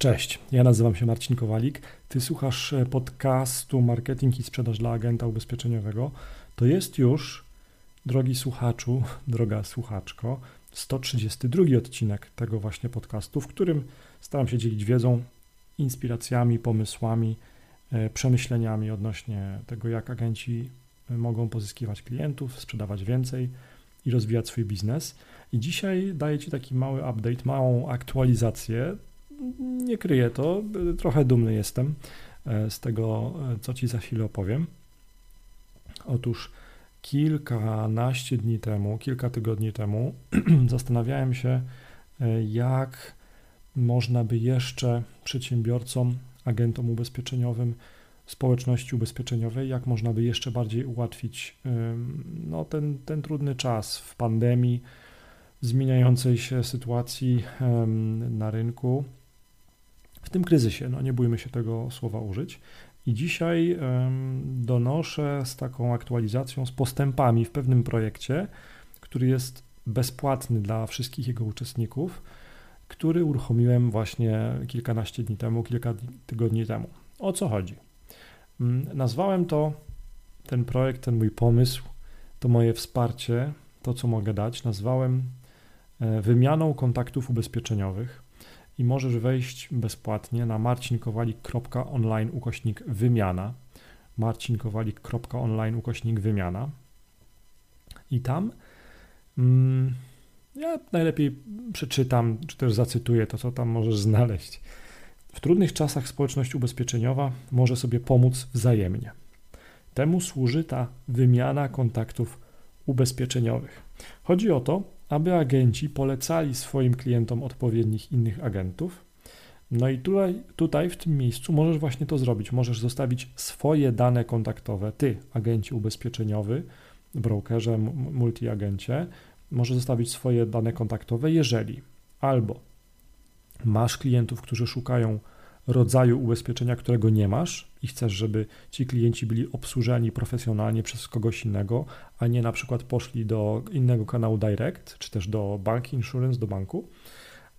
Cześć, ja nazywam się Marcin Kowalik. Ty słuchasz e, podcastu Marketing i Sprzedaż dla Agenta Ubezpieczeniowego. To jest już, drogi słuchaczu, droga słuchaczko, 132 odcinek tego właśnie podcastu, w którym staram się dzielić wiedzą, inspiracjami, pomysłami, e, przemyśleniami odnośnie tego, jak agenci e, mogą pozyskiwać klientów, sprzedawać więcej i rozwijać swój biznes. I dzisiaj daję Ci taki mały update, małą aktualizację nie kryję to, trochę dumny jestem e, z tego, e, co Ci za chwilę opowiem. Otóż kilkanaście dni temu, kilka tygodni temu zastanawiałem się, e, jak można by jeszcze przedsiębiorcom, agentom ubezpieczeniowym, społeczności ubezpieczeniowej, jak można by jeszcze bardziej ułatwić no, ten, ten trudny czas w pandemii, zmieniającej się sytuacji na rynku, w tym kryzysie. No nie bójmy się tego słowa użyć. I dzisiaj donoszę z taką aktualizacją, z postępami w pewnym projekcie, który jest bezpłatny dla wszystkich jego uczestników, który uruchomiłem właśnie kilkanaście dni temu, kilka tygodni temu. O co chodzi? Mm, nazwałem to ten projekt, ten mój pomysł, to moje wsparcie, to co mogę dać, nazwałem e, wymianą kontaktów ubezpieczeniowych i możesz wejść bezpłatnie na marcinkowalik.online ukośnik wymiana marcinkowalik.online ukośnik wymiana i tam mm, ja najlepiej przeczytam, czy też zacytuję to, co tam możesz znaleźć. W trudnych czasach społeczność ubezpieczeniowa może sobie pomóc wzajemnie. Temu służy ta wymiana kontaktów ubezpieczeniowych. Chodzi o to, aby agenci polecali swoim klientom odpowiednich innych agentów. No i tutaj, tutaj w tym miejscu możesz właśnie to zrobić. Możesz zostawić swoje dane kontaktowe, ty, agencie ubezpieczeniowy, brokerze, multiagencie, możesz zostawić swoje dane kontaktowe, jeżeli albo masz klientów, którzy szukają rodzaju ubezpieczenia, którego nie masz i chcesz, żeby ci klienci byli obsłużeni profesjonalnie przez kogoś innego, a nie na przykład poszli do innego kanału direct, czy też do bank insurance, do banku.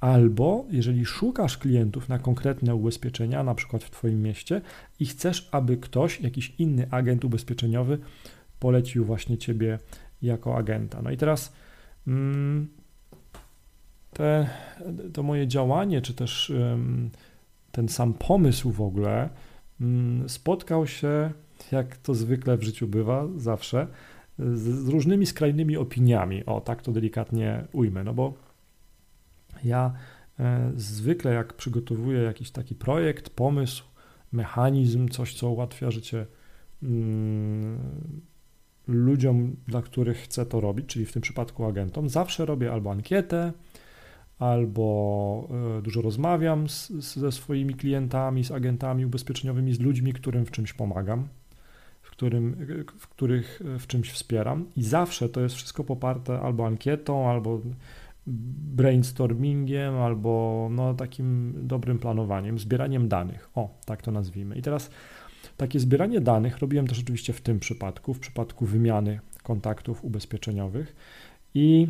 Albo jeżeli szukasz klientów na konkretne ubezpieczenia, na przykład w Twoim mieście i chcesz, aby ktoś, jakiś inny agent ubezpieczeniowy polecił właśnie Ciebie jako agenta. No i teraz mm, te, to moje działanie, czy też ten sam pomysł w ogóle mm, spotkał się, jak to zwykle w życiu bywa, zawsze, z, różnymi skrajnymi opiniami. O, tak to delikatnie ujmę, no bo ja e, zwykle jak przygotowuję jakiś taki projekt, pomysł, mechanizm, coś, co ułatwia życie mm, ludziom, dla których chcę to robić, czyli w tym przypadku agentom, zawsze robię albo ankietę, albo e, dużo rozmawiam z, ze swoimi klientami, z agentami ubezpieczeniowymi, z ludźmi, którym w czymś pomagam, w, którym, w których e, w czymś wspieram i zawsze to jest wszystko poparte albo ankietą, albo brainstormingiem, albo no, takim dobrym planowaniem, zbieraniem danych. O, tak to nazwijmy. I teraz takie zbieranie danych robiłem też oczywiście w tym przypadku, w przypadku wymiany kontaktów ubezpieczeniowych i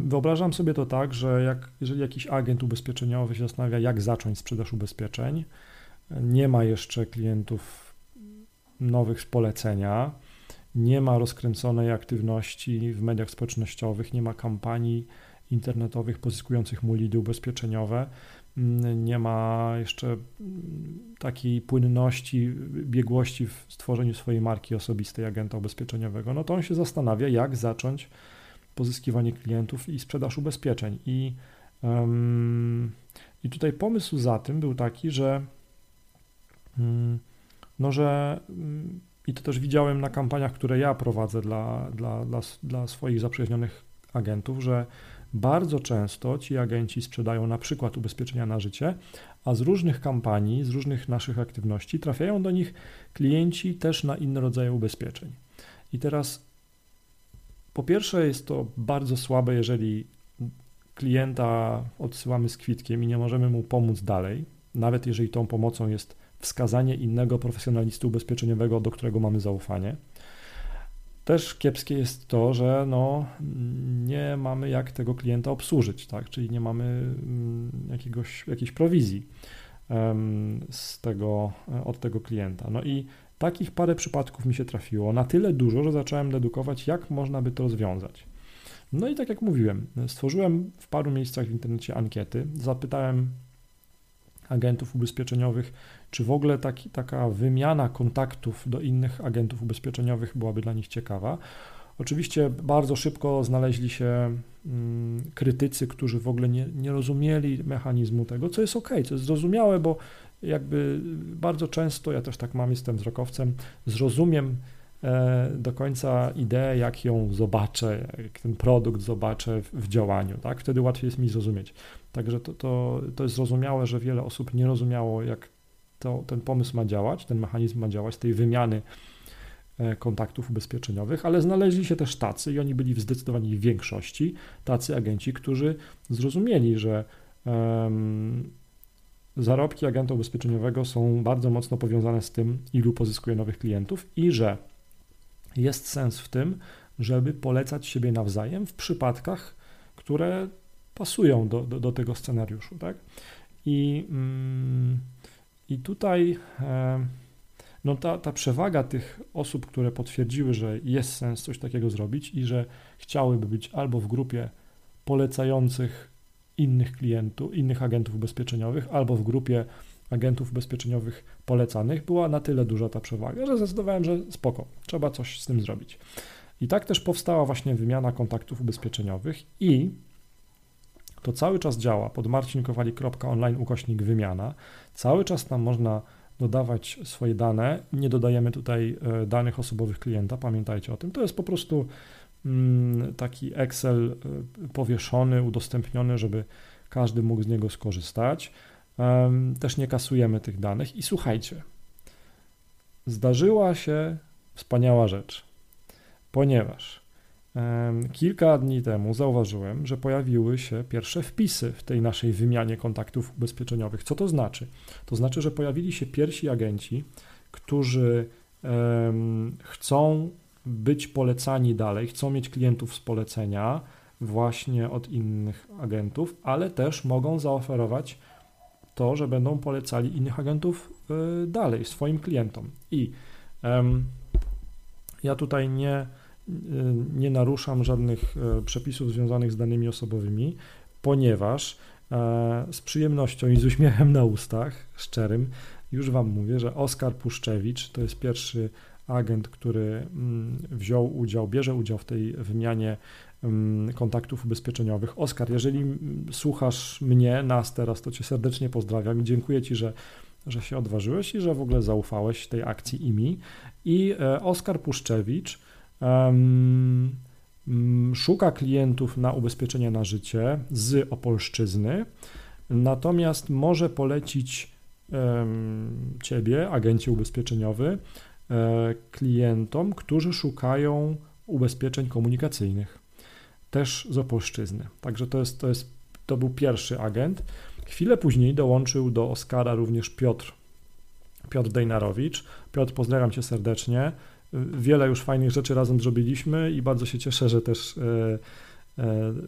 wyobrażam sobie to tak, że jak, jeżeli jakiś agent ubezpieczeniowy się zastanawia, jak zacząć sprzedaż ubezpieczeń, nie ma jeszcze klientów nowych z polecenia, nie ma rozkręconej aktywności w mediach społecznościowych, nie ma kampanii internetowych pozyskujących mu lidy ubezpieczeniowe, mm, nie ma jeszcze takiej płynności, biegłości w stworzeniu swojej marki osobistej agenta ubezpieczeniowego, no to on się zastanawia, jak zacząć pozyskiwanie klientów i sprzedaż ubezpieczeń. I, i tutaj pomysł za tym był taki, że um, no, że um, i to też widziałem na kampaniach, które ja prowadzę dla, dla, dla, dla swoich zaprzyjaźnionych agentów, że bardzo często ci agenci sprzedają na przykład ubezpieczenia na życie, a z różnych kampanii, z różnych naszych aktywności trafiają do nich klienci też na inne rodzaje ubezpieczeń. I teraz po pierwsze, jest to bardzo słabe, jeżeli klienta odsyłamy z kwitkiem i nie możemy mu pomóc dalej, nawet jeżeli tą pomocą jest wskazanie innego profesjonalisty ubezpieczeniowego, do którego mamy zaufanie. też kiepskie jest to, że no, nie mamy jak tego klienta obsłużyć, tak? czyli nie mamy mm, jakiegoś, jakiejś prowizji z tego, od tego klienta. No i takich parę przypadków mi się trafiło, na tyle dużo, że zacząłem dedukować, jak można by to rozwiązać. No i tak jak mówiłem, stworzyłem w paru miejscach w internecie ankiety, zapytałem agentów ubezpieczeniowych, czy w ogóle taki, taka wymiana kontaktów do innych agentów ubezpieczeniowych byłaby dla nich ciekawa. Oczywiście bardzo szybko znaleźli się mm, krytycy, którzy w ogóle nie, nie rozumieli mechanizmu tego, co jest ok, co jest zrozumiałe, bo jakby bardzo często, ja też tak mam, jestem wzrokowcem, zrozumiem e, do końca ideę, jak ją zobaczę, jak ten produkt zobaczę w, działaniu, tak? Wtedy łatwiej jest mi zrozumieć. Także to, to, to jest zrozumiałe, że wiele osób nie rozumiało, jak to, ten pomysł ma działać, ten mechanizm ma działać, tej wymiany e, kontaktów ubezpieczeniowych, ale znaleźli się też tacy i oni byli w zdecydowanej większości tacy agenci, którzy zrozumieli, że um, zarobki agenta ubezpieczeniowego są bardzo mocno powiązane z tym, ilu pozyskuje nowych klientów i że jest sens w tym, żeby polecać siebie nawzajem w przypadkach, które pasują do, do, do tego scenariuszu. Tak? I, mm, i tutaj e, no ta, ta przewaga tych osób, które potwierdziły, że jest sens coś takiego zrobić i że chciałyby być albo w grupie polecających innych klientów, innych agentów ubezpieczeniowych, albo w grupie agentów ubezpieczeniowych polecanych, była na tyle duża ta przewaga, że zdecydowałem, że spoko, trzeba coś z tym zrobić. I tak też powstała właśnie wymiana kontaktów ubezpieczeniowych i to cały czas działa pod marcinkowali.online ukośnik wymiana. Cały czas tam można dodawać swoje dane. Nie dodajemy tutaj e, danych osobowych klienta, pamiętajcie o tym. To jest po prostu taki Excel e, powieszony, udostępniony, żeby każdy mógł z niego skorzystać. Też nie kasujemy tych danych. I słuchajcie, zdarzyła się wspaniała rzecz, ponieważ Kilka dni temu zauważyłem, że pojawiły się pierwsze wpisy w tej naszej wymianie kontaktów ubezpieczeniowych. Co to znaczy? To znaczy, że pojawili się pierwsi agenci, którzy chcą być polecani dalej, chcą mieć klientów z polecenia właśnie od innych agentów, ale też mogą zaoferować to, że będą polecali innych agentów y, dalej swoim klientom. I ja tutaj nie nie naruszam żadnych e, przepisów związanych z danymi osobowymi, ponieważ e, z przyjemnością i z uśmiechem na ustach, szczerym, już Wam mówię, że Oskar Puszczewicz to jest pierwszy agent, który mm, wziął udział, bierze udział w tej wymianie mm, kontaktów ubezpieczeniowych. Oskar, jeżeli mm, słuchasz mnie, nas teraz, to Cię serdecznie pozdrawiam i dziękuję Ci, że, że się odważyłeś i że w ogóle zaufałeś tej akcji i mi. I e, Oskar Puszczewicz um, szuka klientów na ubezpieczenie na życie z Opolszczyzny, natomiast może polecić um, Ciebie, agencie ubezpieczeniowy, klientom, którzy szukają ubezpieczeń komunikacyjnych, też z Opolszczyzny. Także to, jest, to, jest, to był pierwszy agent. Chwilę później dołączył do Oskara również Piotr, Piotr Dejnarowicz. Piotr, pozdrawiam Cię serdecznie wiele już fajnych rzeczy razem zrobiliśmy i bardzo się cieszę, że też e, e,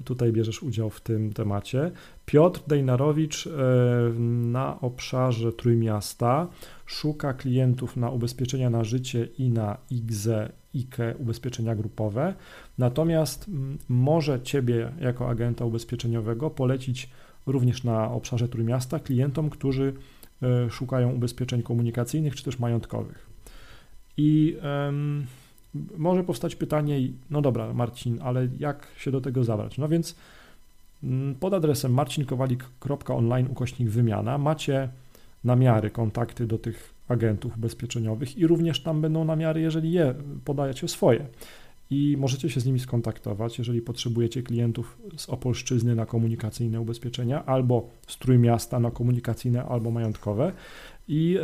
tutaj bierzesz udział w tym temacie. Piotr Dejnarowicz e, na obszarze Trójmiasta szuka klientów na ubezpieczenia na życie i na IGZE, IKE ubezpieczenia grupowe, natomiast może Ciebie jako agenta ubezpieczeniowego polecić również na obszarze Trójmiasta klientom, którzy szukają ubezpieczeń komunikacyjnych czy też majątkowych. I um, może powstać pytanie, no dobra, Marcin, ale jak się do tego zabrać? No więc mm, pod adresem marcinkowalik.online ukośnik wymiana macie namiary, kontakty do tych agentów ubezpieczeniowych i również tam będą namiary, jeżeli je podajecie swoje. I możecie się z nimi skontaktować, jeżeli potrzebujecie klientów z Opolszczyzny na komunikacyjne ubezpieczenia, albo z Trójmiasta na komunikacyjne, albo majątkowe. I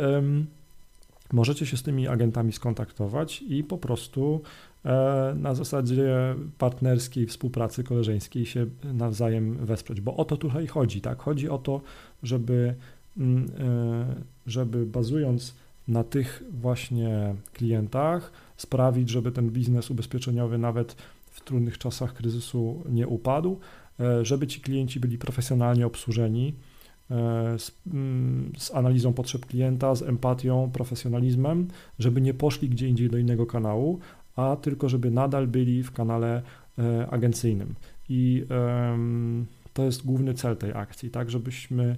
możecie się z tymi agentami skontaktować i po prostu e, na zasadzie partnerskiej współpracy koleżeńskiej się nawzajem wesprzeć, bo o to tutaj chodzi, tak? Chodzi o to, żeby, mm, e, żeby bazując na tych właśnie klientach, sprawić, żeby ten biznes ubezpieczeniowy nawet w trudnych czasach kryzysu nie upadł, e, żeby ci klienci byli profesjonalnie obsłużeni, z, mm, z, analizą potrzeb klienta, z empatią, profesjonalizmem, żeby nie poszli gdzie indziej do innego kanału, a tylko żeby nadal byli w kanale e, agencyjnym. I to jest główny cel tej akcji, tak, żebyśmy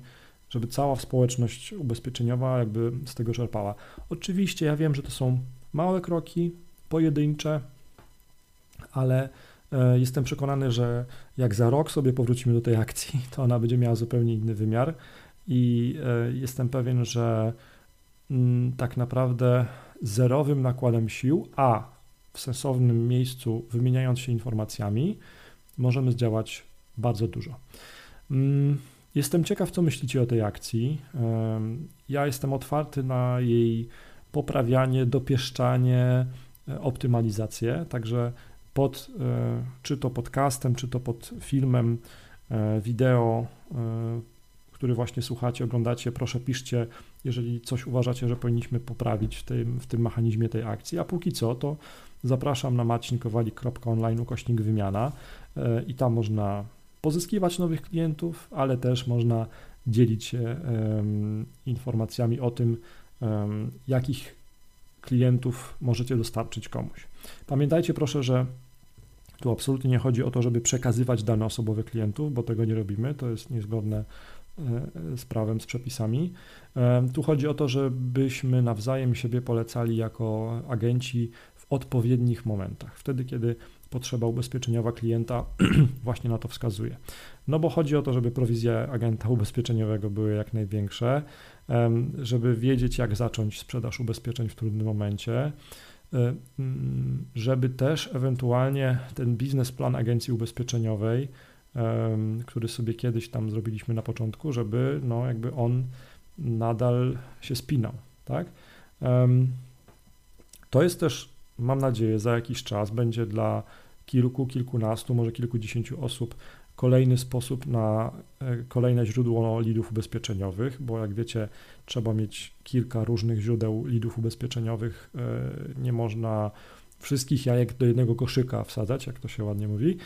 żeby cała społeczność ubezpieczeniowa jakby z tego czerpała. Oczywiście ja wiem, że to są małe kroki, pojedyncze, ale e, jestem przekonany, że jak za rok sobie powrócimy do tej akcji, to ona będzie miała zupełnie inny wymiar i e, jestem pewien, że mm, tak naprawdę zerowym nakładem sił, a w sensownym miejscu wymieniając się informacjami, możemy zdziałać bardzo dużo. Mm, jestem ciekaw, co myślicie o tej akcji. Ja jestem otwarty na jej poprawianie, dopieszczanie, e, optymalizację, także pod, e, czy to podcastem, czy to pod filmem, e, wideo, który właśnie słuchacie, oglądacie, proszę piszcie, jeżeli coś uważacie, że powinniśmy poprawić w tym, w tym mechanizmie tej akcji, a póki co, to zapraszam na marcinkowalik.online ukośnik wymiana i tam można pozyskiwać nowych klientów, ale też można dzielić się informacjami o tym, jakich klientów możecie dostarczyć komuś. Pamiętajcie proszę, że tu absolutnie nie chodzi o to, żeby przekazywać dane osobowe klientów, bo tego nie robimy, to jest niezgodne e, z prawem, z przepisami. Tu chodzi o to, żebyśmy nawzajem siebie polecali jako agenci w odpowiednich momentach. Wtedy, kiedy potrzeba ubezpieczeniowa klienta właśnie na to wskazuje. No bo chodzi o to, żeby prowizje agenta ubezpieczeniowego były jak największe, żeby wiedzieć, jak zacząć sprzedaż ubezpieczeń w trudnym momencie, żeby też ewentualnie ten biznesplan agencji ubezpieczeniowej, który sobie kiedyś tam zrobiliśmy na początku, żeby no jakby on nadal się spinał, tak? To jest też, mam nadzieję, za jakiś czas będzie dla kilku, kilkunastu, może kilkudziesięciu osób kolejny sposób na e, kolejne źródło lidów ubezpieczeniowych, bo jak wiecie, trzeba mieć kilka różnych źródeł lidów ubezpieczeniowych. E, nie można wszystkich jajek do jednego koszyka wsadzać, jak to się ładnie mówi.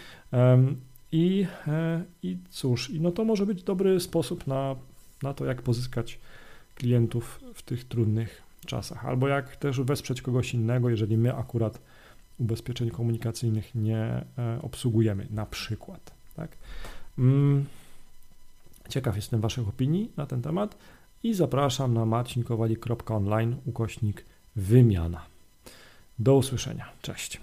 I, e, i cóż, no to może być dobry sposób na, na to, jak pozyskać klientów w tych trudnych czasach, albo jak też wesprzeć kogoś innego, jeżeli my akurat ubezpieczeń komunikacyjnych nie obsługujemy, na przykład. Tak? Mm, ciekaw jestem Waszych opinii na ten temat i zapraszam na marcinkowali.online ukośnik wymiana. Do usłyszenia. Cześć.